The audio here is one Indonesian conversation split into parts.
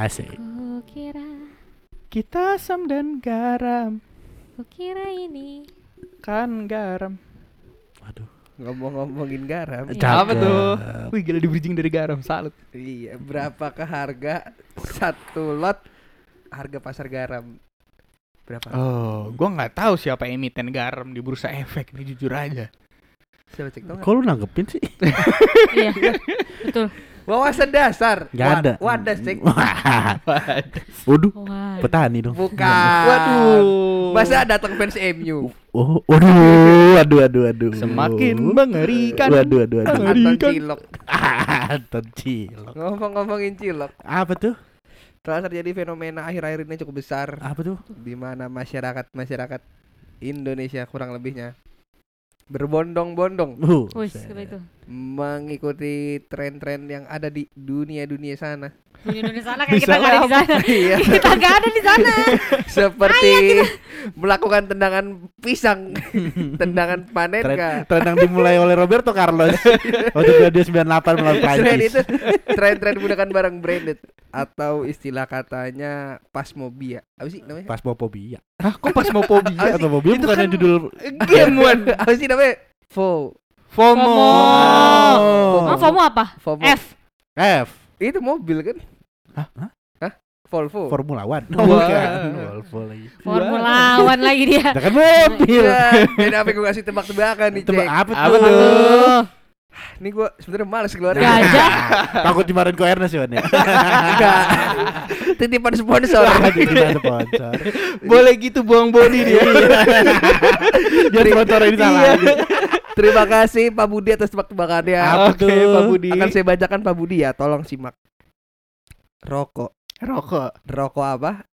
Asik. Kukira, Kita asam dan garam, kukira ini. kan garam. Waduh. Ngomong-ngomongin garam. Apa tuh? Wih gila di bridging dari garam, salut. Iya, berapakah harga satu lot harga pasar garam? Berapa? Oh, gua nggak tahu siapa emiten garam di bursa efek nih jujur aja. Coba cek dong. Kok lu nanggepin sih? Iya, betul. Wawasan dasar. Gak ada. Wadah cek. Waduh, petani dong. Bukan. Waduh. Masa datang fans MU? Oh, waduh, waduh, waduh, waduh. Semakin mengerikan. Waduh, waduh, waduh. Anton Mengerikan. Cilok. Anton cilok. Ngomong-ngomongin Cilok, Apa tuh? telah terjadi fenomena akhir-akhir ini cukup besar Apa tuh? di mana masyarakat masyarakat Indonesia kurang lebihnya berbondong-bondong Uh, mengikuti tren-tren yang ada di dunia-dunia sana. Dunia Indonesia sana kayak kita nggak ada di sana. Iya, kita nggak ada di sana. seperti melakukan tendangan pisang, tendangan Tren, panenka. tren yang dimulai oleh Roberto Carlos waktu dia 98 melawan Prancis. itu, tren-tren menggunakan barang branded atau istilah katanya pasmobia. Apa sih namanya? Pasmopobia. Hah, kok pas mau pobi? Ah, Atau mobil Itu bukan kan yang judul Game one. Apa sih namanya? Fo. FOMO. Oh. Oh, FOMO apa? FOMO. F. F Itu mobil kan? Hah? Hah? Volvo. Formula One. Oh, bukan. Volvo lagi. Formula One lagi dia. Nah, kan mobil. Iya. Jadi apa gue kasih tebak-tebakan nih, Tebak apa Apa tuh? Ini gue sebenarnya males keluarin. Gajah. Takut dimarahin ko Ernest ya, ya. Enggak. Titipan sponsor. Lagi kita sponsor. Boleh gitu buang body dia. Dia sponsor ini salah. Iya. Terima kasih Pak Budi atas tebak-tebakannya. Apa Oke, tuh? Pak Budi. Akan saya bacakan Pak Budi ya, tolong simak. Rokok. Rokok. Rokok apa?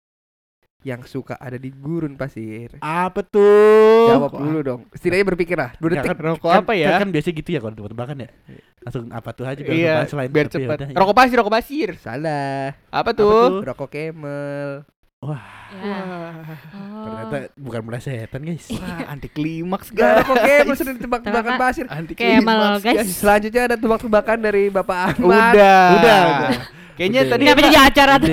Yang suka ada di gurun pasir. Apa tuh? Jawab dulu dong. Setidaknya berpikir lah. Dua Ya detik. kan, Rokok kan- apa ya? Kan, kan biasa gitu ya kalau tebak-tebakan ya. Langsung apa tuh aja biar Iya, selain biar ya cepat. udah, ya. Rokok pasir, rokok pasir. Salah. Apa tuh? tuh? Rokok Camel. Ya. Wah, Oh. Ternyata bukan melesetan guys. wah, anti klimaks Gak guys. rokok Camel sudah tebak-tebakan Tebak- pasir. Anti Camel, klimaks guys. Selanjutnya ada tebak-tebakan dari Bapak Ahmad. Udah. Udah, udah. Kayaknya Udah. tadi Kenapa jadi acara tuh?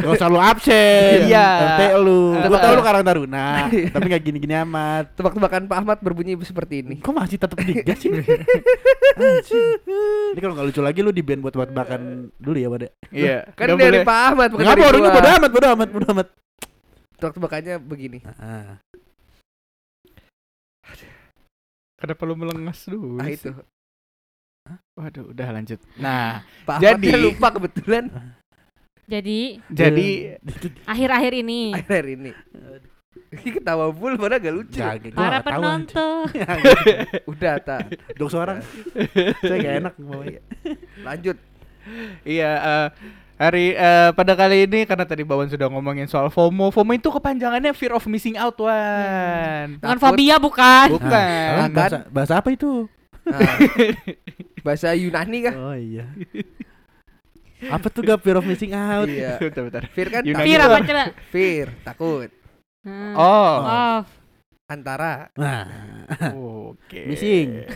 Gak usah lu absen. Iya. Ente lu. Gua Tebak- tau lu Karang Taruna. tapi gak gini-gini amat. Tebak-tebakan Pak Ahmad berbunyi seperti ini. Kok masih tetap digas sih? Ini kalau nggak lucu lagi lu di band buat tebak-tebakan dulu ya, Bade. Iya. Kan dari. Pak Ahmad bukan Enggak dari gua. bodo amat, bodo amat, bodo amat. Tebak-tebakannya begini. Ah. Kenapa lu melengas dulu? Ah sih? Itu. Waduh, udah lanjut. Nah, Pak Jadi- Ahmad lupa kebetulan Jadi jadi akhir-akhir ini akhir ini. Ketawa full padahal gak lucu. Gak, para penonton Udah tak. Dok seorang. Saya gak enak mau Lanjut. iya eh, hari eh, pada kali ini karena tadi Bawan sudah ngomongin soal FOMO. FOMO itu kepanjangannya fear of missing out, Wan. bukan Takut. fobia bukan Bukan. Ah, bahasa, bahasa apa itu? Nah, bahasa Yunani kah? Oh iya. Apa tuh gak fear of missing out? Iya. bentar, bentar. Fear kan Yunani. Fear takut. apa coba Fear, takut. Hmm. Oh. oh Antara Nah, Oke. Missing.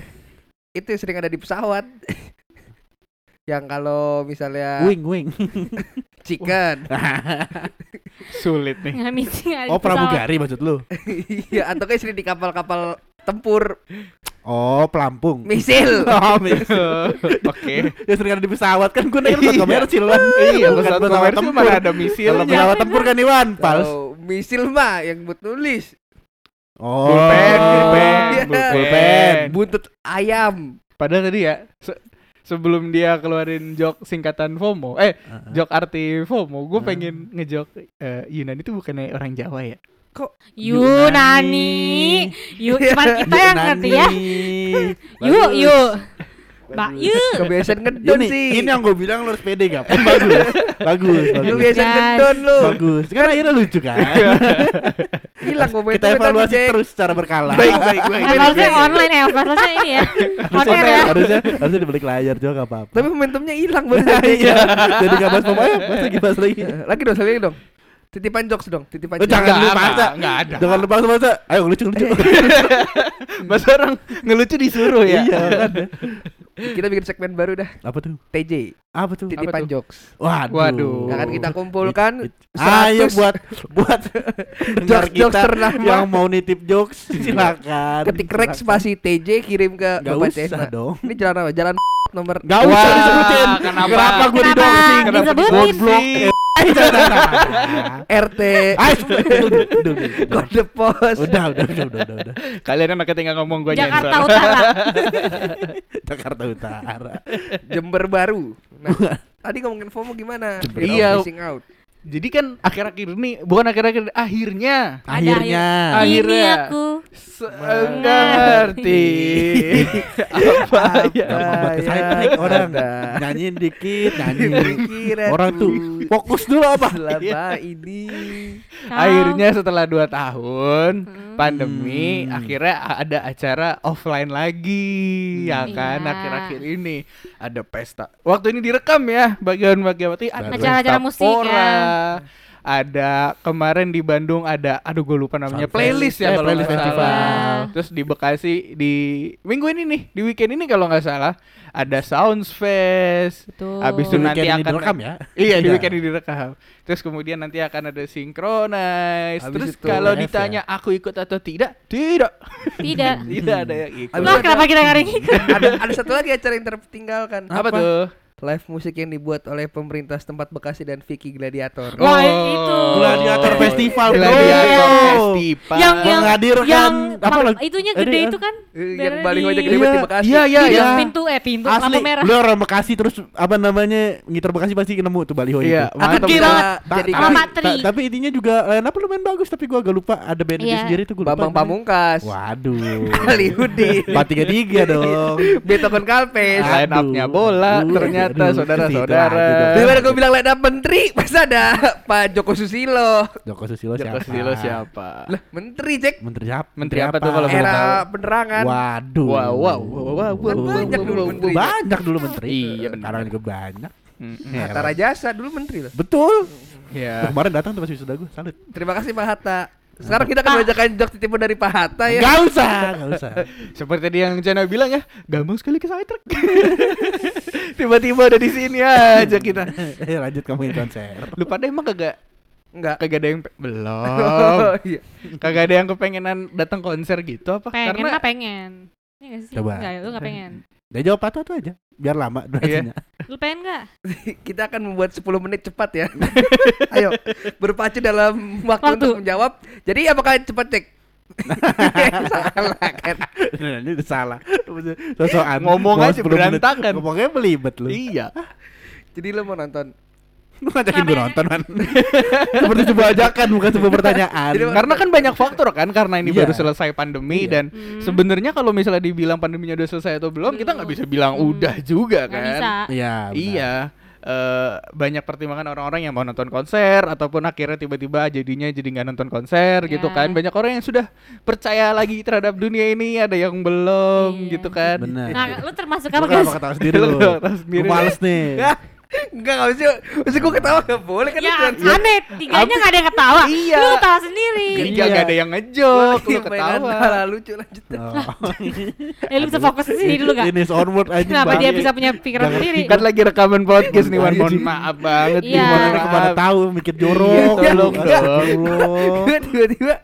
itu yang sering ada di pesawat. yang kalau misalnya wing wing. chicken, Sulit nih. nggak missing Oh pesawat. pramugari maksud lu? iya atau kayak sering di kapal-kapal tempur, Oh pelampung. misil. Oh, mis- Oke. ya sering ada di pesawat kan gue nanya pesawat Iya. komersil kan. Iya, pesawat pesawat komersil tempur. mana ada Kalau misilnya. pesawat tempur kan Iwan, pals. Oh, misil mah yang buat nulis. Oh, Pulpen, pulpen, Iya. pulpen. Buntut ayam. Padahal tadi ya se- sebelum dia keluarin jok singkatan FOMO, eh jok arti FOMO, gue pengen ngejok eh, Yunani itu bukannya orang Jawa ya? Yunani yuk cuman kita yang ngerti ya yuk yuk Mbak yuk Kebiasaan ngedon sih. ini yang gue bilang lu harus pede gak? Bagus, bagus, bagus. Kebiasaan Yes. ngedon lu. Bagus. Kan akhirnya lucu kan? Hilang momentum Kita evaluasi terus secara berkala. Baik, baik, baik. evaluasinya online ya evaluasinya ini ya air ya harusnya harusnya dibalik layar juga gak apa-apa. Tapi momentumnya hilang baru iya. Jadi gak bahas pemain, bahas lagi bahas lagi. Lagi dong, lagi dong. Titipan jokes dong, titipan Oh, jokes. jangan lu Nggak, paksa. nggak ada. Jangan lu paksa paksa. Ayo lucu lucu. Masa orang ngelucu disuruh ya? Iya kan. Kita bikin segmen baru dah. Apa tuh? TJ, Apa tuh? titipan tuh? jokes. Waduh. Waduh. Akan kita kumpulkan Ayo 100 buat buat dengar Jokes-jokes kita ternama. yang mau nitip jokes silakan. ketik Silakan. spasi TJ kirim ke Gak Bapak usah dong. Ini jalan apa? Jalan nomor Gak usah disebutin. kenapa? Kenapa gue Kenapa disebutin? RT Ayo, udah, udah, udah, udah. kode pos. Udah, udah, udah, udah, udah. Kalian enak tinggal ngomong gue Jakarta Utara. Jakarta Utara. Jember Baru. Nah, tadi ngomongin FOMO gimana? Jember Iya. Missing out. Jadi kan akhir-akhir ini bukan akhir-akhir akhirnya Akhirnya. akhir- Akhirnya. Ini aku. se- enggak ngerti apa ya. Ke ya sidetrack orang. ada. Nyanyiin dikit, nyanyi. Orang tuh fokus dulu apa? selama ini. Akhirnya setelah dua tahun Hmm. pandemi, Hmm. akhirnya ada acara offline lagi, ya Hmm. kan? Iya. Akhir-akhir ini ada pesta. Waktu ini direkam ya, bagian-bagian Acara-acara musik ya. Ada kemarin di Bandung ada, aduh gue lupa namanya Sunfest. playlist ya Eh, kalau playlist nggak festival. salah. Terus di Bekasi di minggu ini nih, di weekend ini kalau nggak salah ada Sounds Fest. Betul. Habis itu Di nanti akan direkam ya? Iya di Iya. weekend ini direkam. Terus kemudian nanti akan ada synchronize. Habis Terus kalau live ditanya aku ikut atau tidak, tidak. Tidak. tidak ada yang ikut. Itu kenapa kita ngaring ada ada satu lagi acara yang tertinggalkan. Apa, Apa? tuh? Live musik yang dibuat oleh pemerintah setempat Bekasi dan Vicky Gladiator. Oh. Wah, itu. Gladiator Festival, bro. Gladiator Festival. Yang yang Menghadirkan yang apa lagi? itunya gede ya? itu kan. Dari yang paling banyak gede Iya. banget di Bekasi. Iya, iya, Di iya. pintu eh pintu Asli, lampu merah. lu orang Bekasi terus apa namanya ngiter Bekasi pasti nemu tuh baliho Iya, itu. Aku mantap. kira Ta- jadi Sama tapi- intinya juga eh, apa lumayan bagus tapi gua agak lupa ada band Iya. sendiri tuh gua lupa. Bambang. Pamungkas. Waduh. Empat tiga tiga dong. Beethoven Kalpes. Line up-nya bola, ternyata aduh, saudara-saudara. Daripada gue bilang ada menteri, pas ada Pak Joko Susilo. Joko Susilo Joko siapa? Susilo siapa? Lah, menteri, Cek. Menteri siapa? Menteri apa tuh kalau? Era penerangan. Waduh. Wow, wow, wow, wow, banyak dulu menteri. Banyak dulu menteri. Iya. Sekarang juga banyak. Hatta Rajasa dulu menteri loh. Betul. Ya. Kemarin datang tuh pas wisuda gue, salut. Terima kasih Pak Hatta. Sekarang kita akan bacakan jok titipan dari Pak Hatta ya. Gak usah, gak usah. Seperti tadi yang Chana bilang ya, gampang sekali ke sidetrack. Tiba-tiba ada di sini aja kita. Eh lanjut ngomongin konser. Lu pada emang kagak Enggak. kagak ada yang pe- belum. Oh, iya. Kagak ada yang kepengenan datang konser gitu apa? Pengen Karena mah pengen. Iya gak sih? Coba. Enggak, lu gak pengen. Dia jawab apa tuh aja, biar lama durasinya. Lu pengen gak? Kita akan membuat 10 menit cepat ya. Ayo, berpacu dalam waktu, Waktu. untuk menjawab. Jadi apakah cepat cek? Salah kan. Nah, ini udah salah. Sosokan. Ngomong aja 10 menit. berantakan. Ngomongnya belibet lu. iya. Jadi lo mau nonton? Lu ngajakin gue nonton man. Seperti sebuah ajakan bukan sebuah pertanyaan. Jadi- Karena kan banyak faktor kan karena ini Iya. baru selesai pandemi Iya. dan Hmm. sebenarnya kalau misalnya dibilang pandeminya udah selesai atau belum, kita nggak bisa bilang Hmm. udah juga kan. bisa. Iya. benar. Iya. eh, banyak pertimbangan orang-orang yang mau nonton konser ataupun akhirnya tiba-tiba jadinya jadi nggak nonton konser gitu Ya. kan banyak orang yang sudah percaya lagi terhadap dunia ini ada yang belum Iya. gitu kan Benar. Nah, lu termasuk Lu apa guys? Lu lu? ketawa sendiri? Gua males nih. Enggak, enggak bisa. Mesti gue ketawa enggak boleh kan Ya itu aneh, tiganya gak ada yang ketawa Iya. Lu ketawa sendiri Iya, Iya. gak ada yang ngejok, lu Iya, ketawa. Malah lucu lanjut. Oh. Eh lu bisa fokus di sini dulu gak? Ini onward aja. Kenapa dia bisa punya pikiran sendiri? Kan lagi rekaman podcast nih, Wan. Mohon Anjing. maaf banget Iya. mohon Mana ke mana maaf. tahu mikir jorok. Iya, tolong dong. Gue tiba-tiba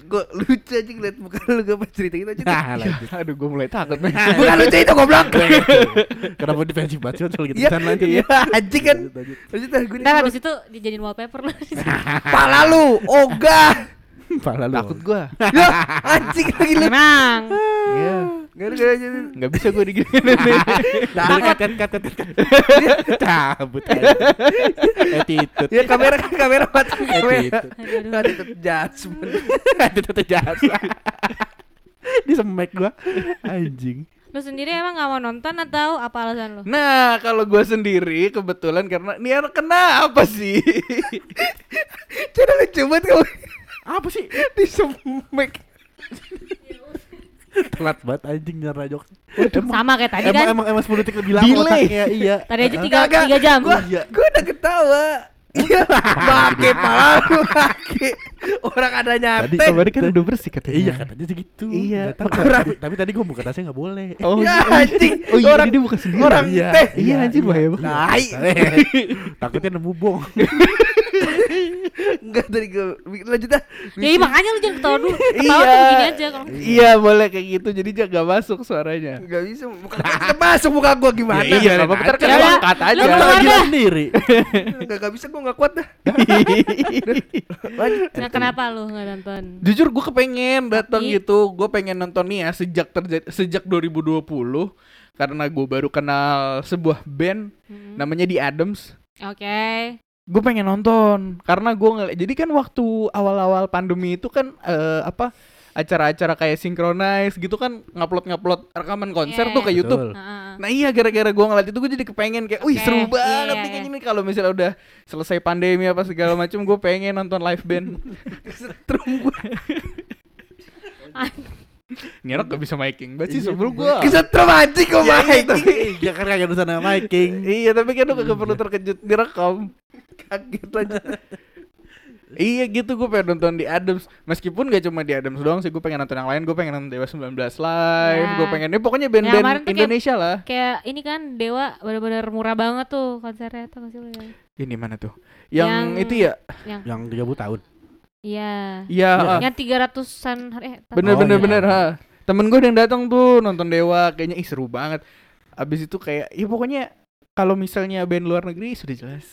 gue lucu aja ngeliat muka lu gak pas cerita gitu aja. Nah, lanjut. Aduh, gue mulai takut nih. Bukan lucu itu goblok. Kenapa defensif banget sih kalau gitu? Iya, Bisa lanjut iya, ya. anjing kan. Lanjut, gue Ntar habis itu dijadiin wallpaper lu Pala lu, ogah. Pala lu. Takut gue. Ya, anjing lagi lu. Emang Iya. Gak ada gak ada. Nggak bisa gue digini nih. Nah, cut, cut, cut, cut, cut. Cabut aja. Attitude. Ya kamera kamera mati kamera. Attitude. Judgement. Attitude jasa. Di semek gua. Anjing. Lu sendiri emang gak mau nonton atau apa alasan lu? Nah, kalau gue sendiri kebetulan karena ini anak kenapa sih? Cara lucu banget kamu Apa sih? di semek. Telat banget anjing nyara jokes. Sama kayak tadi emang, kan emang emang 10 detik lebih lama otaknya iya. Tadi aja Heeh. tiga, Kagak. tiga jam Gua Iya. gua udah ketawa. Iya, pakai pala lu pakai. Orang ada Tadi nyate. Kemarin kan udah bersih katanya. Iya katanya segitu. Iya. Tahu, Orang- tapi, tapi tadi gua buka tasnya nggak boleh. Oh, Ya, iya. anjing. Oh iya, Orang- dia bukan sendiri. orang iya, teh. Iya, anjir, bahaya banget. Tai. Takutnya nemu bong. Enggak tadi gue lanjut dah. Ya iya, makanya lu jangan ketawa dulu. Ketawa Iya. tuh begini aja kalau Iya, boleh kayak gitu. Jadi dia gak masuk suaranya. Enggak bisa bukan masuk muka gua gimana? Ya, iya, apa bentar kan angkat aja. Lu lagi sendiri. Enggak enggak bisa gua enggak kuat dah. Lanjut. Nah, kenapa lu nggak nonton? Jujur gue kepengen datang Tapi- gitu. Gue pengen nonton nih ya sejak terjadi sejak 2020 karena gue baru kenal sebuah band Hmm. namanya The Adams. Oke. Gue pengen nonton karena gue ngeliat. Jadi kan waktu awal-awal pandemi itu kan eh, apa acara-acara kayak synchronize gitu kan ngupload-ngupload rekaman konser Iya, tuh ke. YouTube. Betul. Nah iya gara-gara gue ngeliat itu gue jadi kepengen kayak, wih Oke, seru banget iya, nih kayaknya nih kalau misalnya udah selesai pandemi apa segala macam gue pengen nonton live band. Setrum gua. Anak gak bisa miking banget sih sebelum gue. Kesetrum anjing gua Iya, main. Ya kan kagak urusan sama miking. iya tapi kan lu kagak perlu terkejut direkam. Kaget lanjut. Iya gitu gue pengen nonton di Adams Meskipun gak cuma di Adams doang sih Gue pengen nonton yang lain Gue pengen nonton Dewa 19 live Ya. Gue pengen ya pokoknya Ya, band-band kayak- Indonesia lah Kayak ini kan Dewa bener-bener murah banget tuh konsernya tuh nggak sih lu ya? Ini mana tuh Yang, Yang- itu ya Yang 30 tahun. Iya. Iya Iya. ah. Yang tiga ratusan hari eh, Bener Oh, bener iya. bener ha. Temen gue yang datang tuh Nonton Dewa Kayaknya ih seru banget Abis itu kayak Ya pokoknya Kalau misalnya band luar negeri Sudah jelas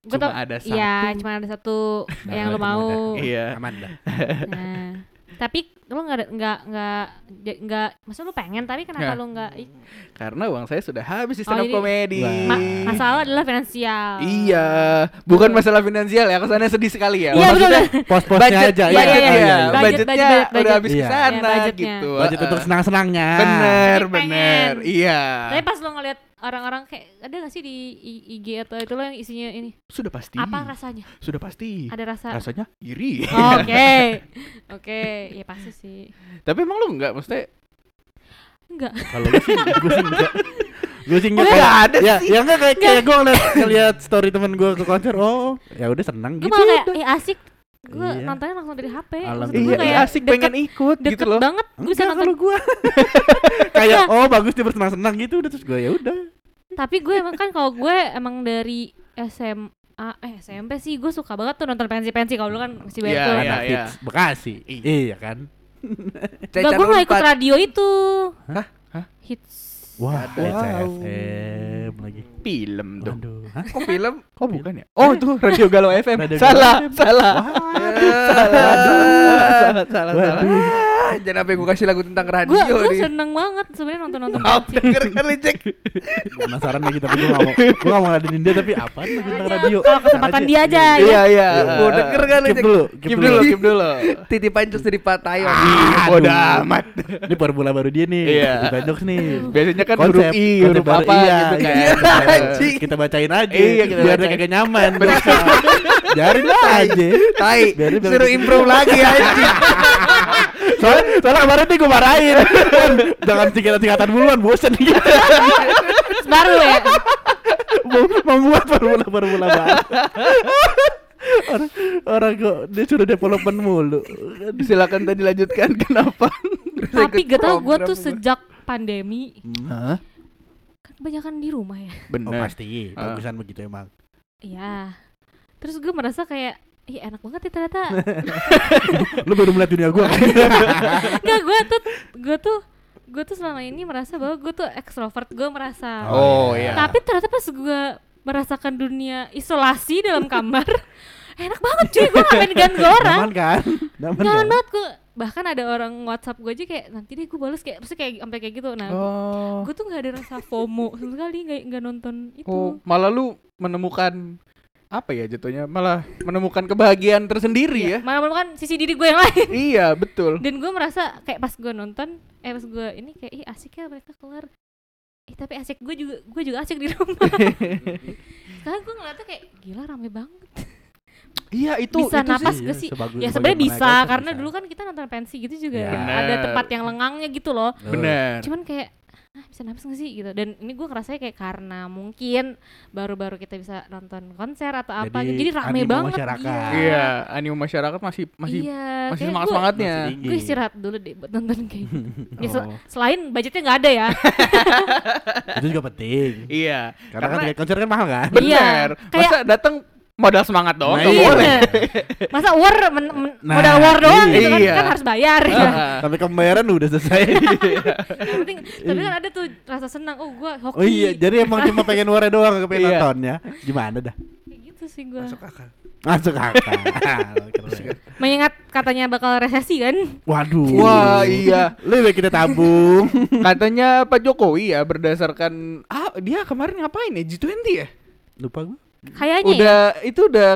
Gua Cuma tau- ada satu Iya, cuma ada satu Nah, yang lu itu mau. Iya. Aman dah. Nah, tapi lu nggak nggak nggak nggak maksud lu pengen tapi kenapa Ya. lu nggak Karena uang saya sudah habis di Oh, stand up comedy Wah. ma- masalah adalah finansial. Iya Bukan masalah finansial ya Kesannya sedih sekali ya Iya, betul, Maksudnya pos-posnya budget aja. budget iya, ya, iya, iya. budgetnya Budget, budget, udah budget. habis Iya. ke sana Iya, budgetnya. gitu. Budget untuk senang-senangnya. Bener, Tapi pengen. bener. Iya. Tapi pas lu ngeliat orang-orang kayak ada gak sih di IG atau itu lo yang isinya ini Sudah pasti. apa rasanya? Sudah pasti. Ada rasa Rasanya iri. Oke. Oke, ya pasti sih. Tapi emang lu enggak maksudnya Enggak. Kalau gue sih, gue sih enggak. Gue sih enggak. Kayak- ada ya, sih. Ya enggak kayak, kayak gue ngeliat, ngeliat story temen gue ke konser. Oh, ya udah senang Gue gitu. malah kayak eh asik. Gue Iya. nontonnya langsung dari HP. Maksud Alhamdulillah. gue iya, kayak iya, asik deket, pengen ikut deket gitu loh. banget. Gue bisa nonton. kalau gue. kayak oh bagus dia bersenang-senang gitu udah terus gue ya udah. Tapi gue emang kan kalau gue emang dari SMA eh SMP sih gue suka banget tuh nonton pensi-pensi kalau dulu kan masih banyak Iya, tuh. iya. Hits Bekasi. Iya kan. Enggak, gue gak ikut radio itu. Hah? Hah? Hits. Wah, Wow. SFM lagi. Film dong. Aduh. Hah? Kok film? Oh bukan ya? Oh itu Radio Galau FM. Radio salah, Galau FM. salah. Salah, salah, salah, salah. Ah, Jangan sampai gue kasih lagu tentang radio Gue gue nih. seneng banget sebenarnya nonton-nonton Maaf pensi. denger kali cek. Penasaran lagi tapi gue gak mau Gue gak mau ngadenin dia tapi apaan lagi tentang radio Kalau kesempatan dia aja. ya. Iya, iya. Mau denger kali Keep cek. dulu Keep dulu, keep dulu. Titipan jokes dari Pak Tayo. Ih, bodo amat. Ini formula baru dia nih Iya. Jokes nih Biasanya kan huruf I, huruf baru, apa iya, gitu kan. iya, kita- Anjing. Kita bacain aja Iya, kita Biar dia bacain. kagak nyaman. Biarin aja Tai. Suruh improve lagi anjing. Soalnya, soalnya kemarin nih gue marahin Jangan singkatan-singkatan muluan bosen gitu baru ya. Membuat formula-formula baru Orang, orang kok dia suruh development mulu Silakan tadi lanjutkan kenapa? Tapi gak tau gue tuh sejak pandemi Hah? kan kebanyakan di rumah ya. Oh Bener. pasti, Ah. bagusan begitu emang Iya. Terus gue merasa kayak Ih enak banget ya ternyata Lu baru melihat dunia gue Enggak gue tuh Gue tuh Gue tuh selama ini merasa bahwa gue tuh ekstrovert Gue merasa Oh iya. Tapi ternyata pas gue merasakan dunia isolasi dalam kamar Enak banget cuy Gue gak main ganggu orang Nyaman kan? Nyaman Nyaman kan? banget gue Bahkan ada orang whatsapp gue aja kayak Nanti deh gue bales kayak Terus kayak sampai kayak gitu Nah Oh. gue tuh gak ada rasa FOMO sama sekali Gak, nggak nonton itu Oh, malah lu menemukan apa ya jatuhnya? Malah menemukan kebahagiaan tersendiri ya. Malah menemukan sisi diri gue yang lain Iya, betul. dan gue merasa kayak pas gue nonton eh pas gue ini kayak ih asik ya mereka keluar eh tapi asik gue juga gue juga asik di rumah sekarang gue ngeliatnya kayak gila rame banget Iya, itu Bisa itu napas sih. gak sih? sebagus- ya sebenarnya bisa karena bisa. dulu kan kita nonton pensi gitu juga Ya. ada tempat yang lengangnya gitu loh Oh. Bener. cuman kayak ah, bisa nafas gak sih gitu dan ini gue ngerasanya kayak karena mungkin baru-baru kita bisa nonton konser atau apa Jadi, gitu. jadi rame animo banget masyarakat. Iya, animo masyarakat masih masih iya, masih semangat semangatnya. Gue istirahat dulu deh buat nonton kayak Ya, sel- Oh. selain budgetnya nggak ada ya Itu juga penting. Iya, Karena, kan tiket konser kan mahal kan? Iya, bener. kayak- Masa datang modal semangat doang Nah, iya. boleh. masa war men- men- Nah, modal war doang iya. gitu kan, Iya. kan harus bayar ya. Ah. Sampai pembayaran udah selesai. yang penting tapi kan ada tuh rasa senang oh gue hoki oh iya, jadi emang cuma pengen warna doang kepengen Iya. nontonnya. Gimana dah? kayak gitu sih gue Masuk akal. Masuk akal. Mengingat katanya bakal resesi kan Waduh. Wah, iya. Lebih kita tabung. Katanya Pak Jokowi ya berdasarkan ah dia kemarin ngapain ya G20 ya? Lupa gue. Kayaknya ya Udah itu udah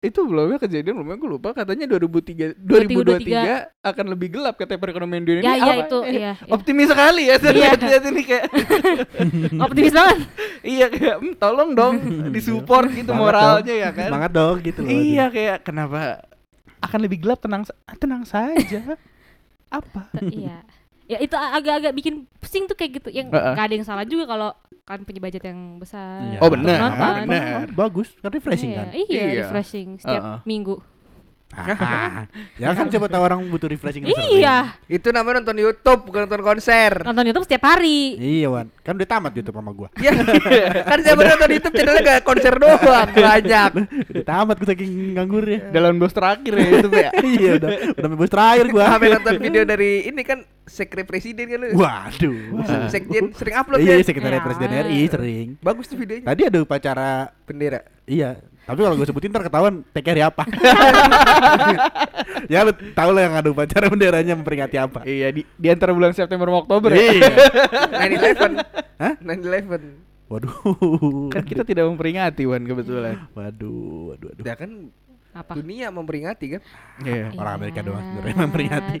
itu belum ya kejadian belum ya gue lupa katanya 2003 2023 akan lebih gelap katanya perekonomian dunia ya ini. iya Apa? itu Eh, iya, iya. Optimis sekali ya saya Iya. lihat ini kayak optimis banget iya kayak "Hmm, tolong dong disupport gitu Semangat moralnya ya kan. Semangat dong gitu loh. Iya kayak kenapa akan lebih gelap tenang tenang saja. Apa? T- iya ya itu agak-agak bikin pusing tuh kayak gitu yang Heeh. gak ada yang salah juga kalau kan punya budget yang besar Iya. Oh, benar, Nonton. benar. Bagus, kan refreshing iya, kan. iya, Iya. refreshing setiap Heeh. minggu Ah, ya kan coba tahu orang butuh refreshing iya Itu namanya nonton YouTube bukan nonton konser. nonton YouTube setiap hari Iya Wan, kan udah tamat YouTube sama gua. Ya, kan saya baru nonton YouTube channelnya gak konser doang banyak. Udah tamat gua saking nganggurnya. Dalam bos terakhir ya itu ya. iya udah udah bebas terakhir gua. Sampai nonton video dari ini kan sekre presiden kan lu. Waduh. Sekjen sering upload Iya, ya. sekretariat Ya. presiden RI sering. Bagus tuh videonya. Tadi ada upacara Bendera. Iya, tapi kalau gue sebutin ntar ketahuan TKRI apa. ya lu tau lah yang ada upacara benderanya memperingati apa. Iya di, di antara bulan September sama Oktober ya. Iya. 9/11. Hah? 9/11. Waduh. Kan kita tidak memperingati Wan kebetulan. Waduh, waduh, waduh. Ya kan apa dunia memperingati kan. Iya. Orang Amerika doang sebenarnya Iya. memperingati.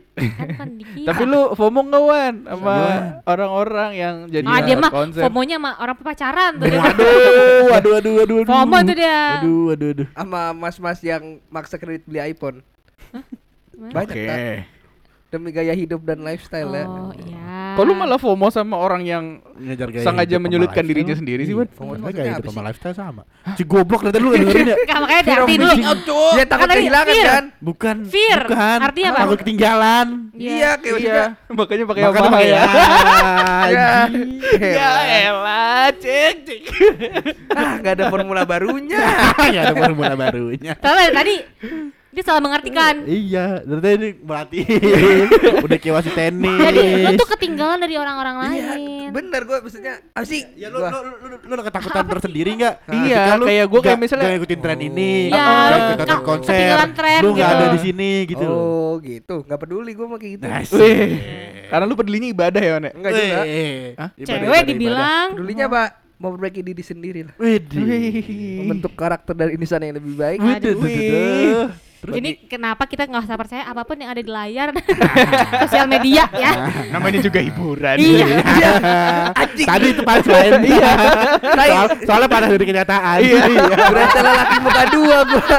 Kan dikira. Tapi lu FOMO nggak Wan sama Gimana? orang-orang yang jadi ah dia mah? FOMO-nya sama orang pacaran tuh dia. Waduh, waduh, waduh, waduh, waduh. FOMO tuh dia. Waduh, waduh, waduh. Sama mas-mas yang maksa kredit beli iPhone. Banyak Oke. kan. Demi gaya hidup dan lifestyle ya. Oh iya. Kok lu malah FOMO sama orang yang Ngejar gaya sengaja hidup menyulitkan lifestyle. dirinya sendiri sih, Iya, Wan? FOMO Maksudnya gaya hidup apa sama lifestyle sama. Si goblok dari lu dengerin ya? Makanya hati-hati dulu. Ya takut Kan kehilangan fear. kan. Bukan. Fear. Bukan. Artinya apa? Takut ketinggalan. Iya, kayak Iya, maksudnya. makanya pakai Makanya apa pakai ya? Ya. Ya elah, cek cek. Ah, enggak ada formula barunya. Ya ada formula barunya. Tahu dari tadi dia salah mengartikan. Iya, dari tadi melatih. Udah kayak wasit tenis. Jadi lu tuh ketinggalan dari orang-orang Iya, lain. bener gua maksudnya apa sih? Ya lu, Gua- lu, lu, lu, lu ketakutan tersendiri nggak? Iya, lu kayak gua kayak nggak- misalnya- nggak ngikutin tren ini, Iya, nggak ikutan nggak- konser, ketinggalan tren lu nggak gitu. ada di sini gitu loh. Oh, gitu. Enggak peduli gua mah kayak gitu. Nah, Wih, karena lu pedulinya ibadah ya, ya? Enggak juga. Hah? Ibadah, Cewek ibadah, dibilang Pedulinya, Pak, mau memperbaiki diri sendiri lah. Widih. Membentuk karakter dan insan yang lebih baik. Widih, Terus ini kenapa kita nggak usah percaya apa pun yang ada di layar sosial media ya. Namanya juga hiburan. Iya. Anjing. tadi itu pas lain iya. Soal, soalnya pada dari kenyataan. Iya. Berasa lelaki muka dua gua.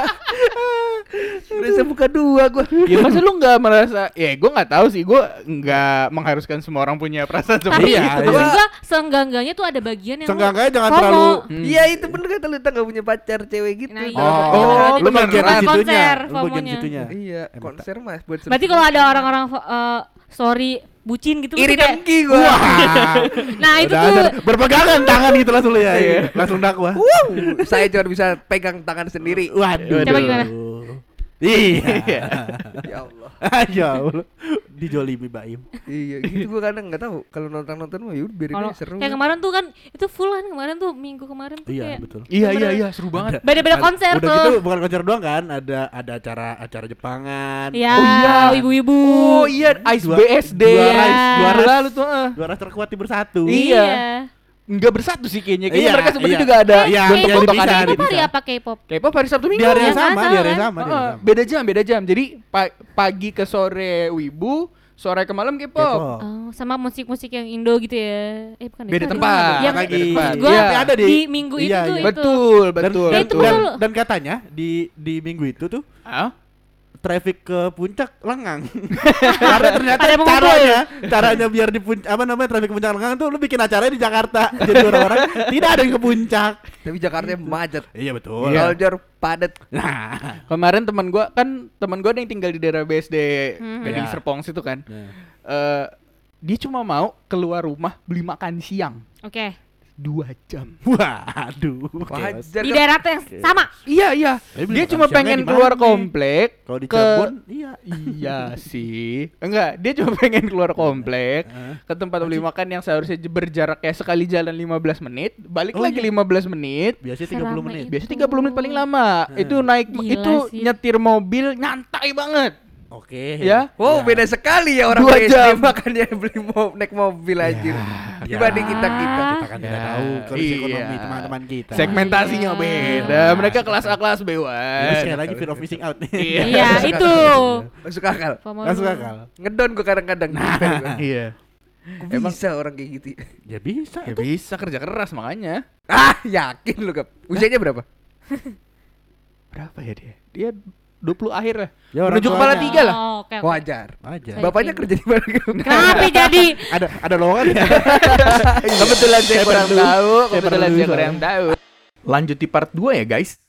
Berasa muka dua gua. Ya masa lu nggak merasa? Ya gue nggak tahu sih. Gue nggak mengharuskan semua orang punya perasaan seperti Tapi Iya, itu. iya. maksud gua seenggak-enggaknya tuh ada bagian yang lu Seenggaknya jangan terlalu Hmm. Iya, itu bener kata lu enggak punya pacar cewek gitu. Nah, iya. Oh, Oh, lu bagian situnya. Konser, Lu bagian situnya. Iya, Emang konser mas buat Berarti kalau ada orang-orang eh, story bucin gitu lu iri kayak dengki gua. Nah, itu Udah tuh berpegangan tangan gitu langsung ya. Iya. Langsung dakwah. Saya cuma bisa pegang tangan sendiri. Waduh. Coba gimana? Iya. Ya Allah. ya Allah. Dijolimi Baim. Iya, gitu gua kadang nggak tahu kalau nonton-nonton mah yaudah biarin aja seru. kayak kemarin tuh kan itu full kan kemarin tuh minggu kemarin tuh Iya, kayak betul. Iya iya iya seru banget. beda-beda Ada- konser udah tuh. gitu bukan konser doang kan, ada ada acara acara Jepangan. Ya, Oh iya. ibu-ibu. Oh iya, Ice Dua- BSD. dua Iya. rise, dua Dua rise, lalu tuh. eh. dua rise terkuat di bersatu. Iya. Iya. Nggak bersatu sih kayaknya. Kayaknya Iya, mereka sebenarnya iya. juga ada Iya, bentuk iya, bentukan dipisah, ini. K-pop hari apa K-pop? K-pop hari Sabtu Minggu. Di hari yang Iya sama, sama di hari yang kan? sama, di hari Heeh, yang sama. beda jam, beda jam. Jadi pa- pagi ke sore Wibu, sore ke malam K-pop. K-pop. Oh, sama musik-musik yang Indo gitu ya. Eh bukan deh, Beda tempat. Yang Lagi. maksud Beda gua tempat. Tapi ada di, di minggu itu iya, tuh iya. itu. Betul, Dan, betul. Ya, dan, itu dan, betul. dan katanya di di minggu itu tuh Hah? Traffic ke puncak lengang. Karena ternyata Pada mengumpul. caranya, caranya biar di puncak apa namanya traffic ke puncak lengang tuh lu bikin acaranya di Jakarta. Jadi orang-orang tidak ada yang ke puncak. Tapi Jakarta macet. Iya betul. Iya. Tol padat. Nah, Kemarin teman gua kan teman gua ada yang tinggal di daerah BSD Hmm. Gading Ya. Serpong situ kan. Nah. Eh dia cuma mau keluar rumah beli makan siang Oke. Dua jam. waduh. Wajar. Di daerah tuh yang sama. Iya iya. Dia cuma pengen keluar komplek. Kalau di ke- Cirebon, iya. Iya sih. Enggak, dia cuma pengen keluar komplek ke tempat beli makan yang seharusnya berjarak kayak sekali jalan 15 menit, balik Oh, lagi iya. 15 menit. Biasanya 30 Selama menit. itu. Biasa 30 menit paling lama. Itu naik Gila itu sih. nyetir mobil nyantai banget. Oke. Ya. Wow, Ya. beda sekali ya orang Dua jam. makanya beli mo naik mobil aja. Ya. Dibanding kita kita. Kita kan tidak Ya. tahu kondisi Iya. ekonomi teman-teman kita. Segmentasinya beda. Mereka kelas A kelas B Ya, sekali lagi fear of missing out nih. Iya. Iya, itu. Masuk akal. Masuk akal. Ngedon gua kadang-kadang. Nah. Iya. Emang bisa orang kayak gitu. Ya bisa. Ya bisa kerja keras makanya. Ah, yakin lu, Kap. Usianya berapa? Berapa ya dia? Dia 20 akhir lah. Ya, orang Menuju kepala tiga lah. Oh, oke. oke. Wajar. Aja. Baik. Bapaknya kerja di mana? Kenapa jadi? Ada ada lowongan ya? kebetulan saya kurang tahu, kebetulan saya kurang tahu. Lanjut di part 2 ya guys.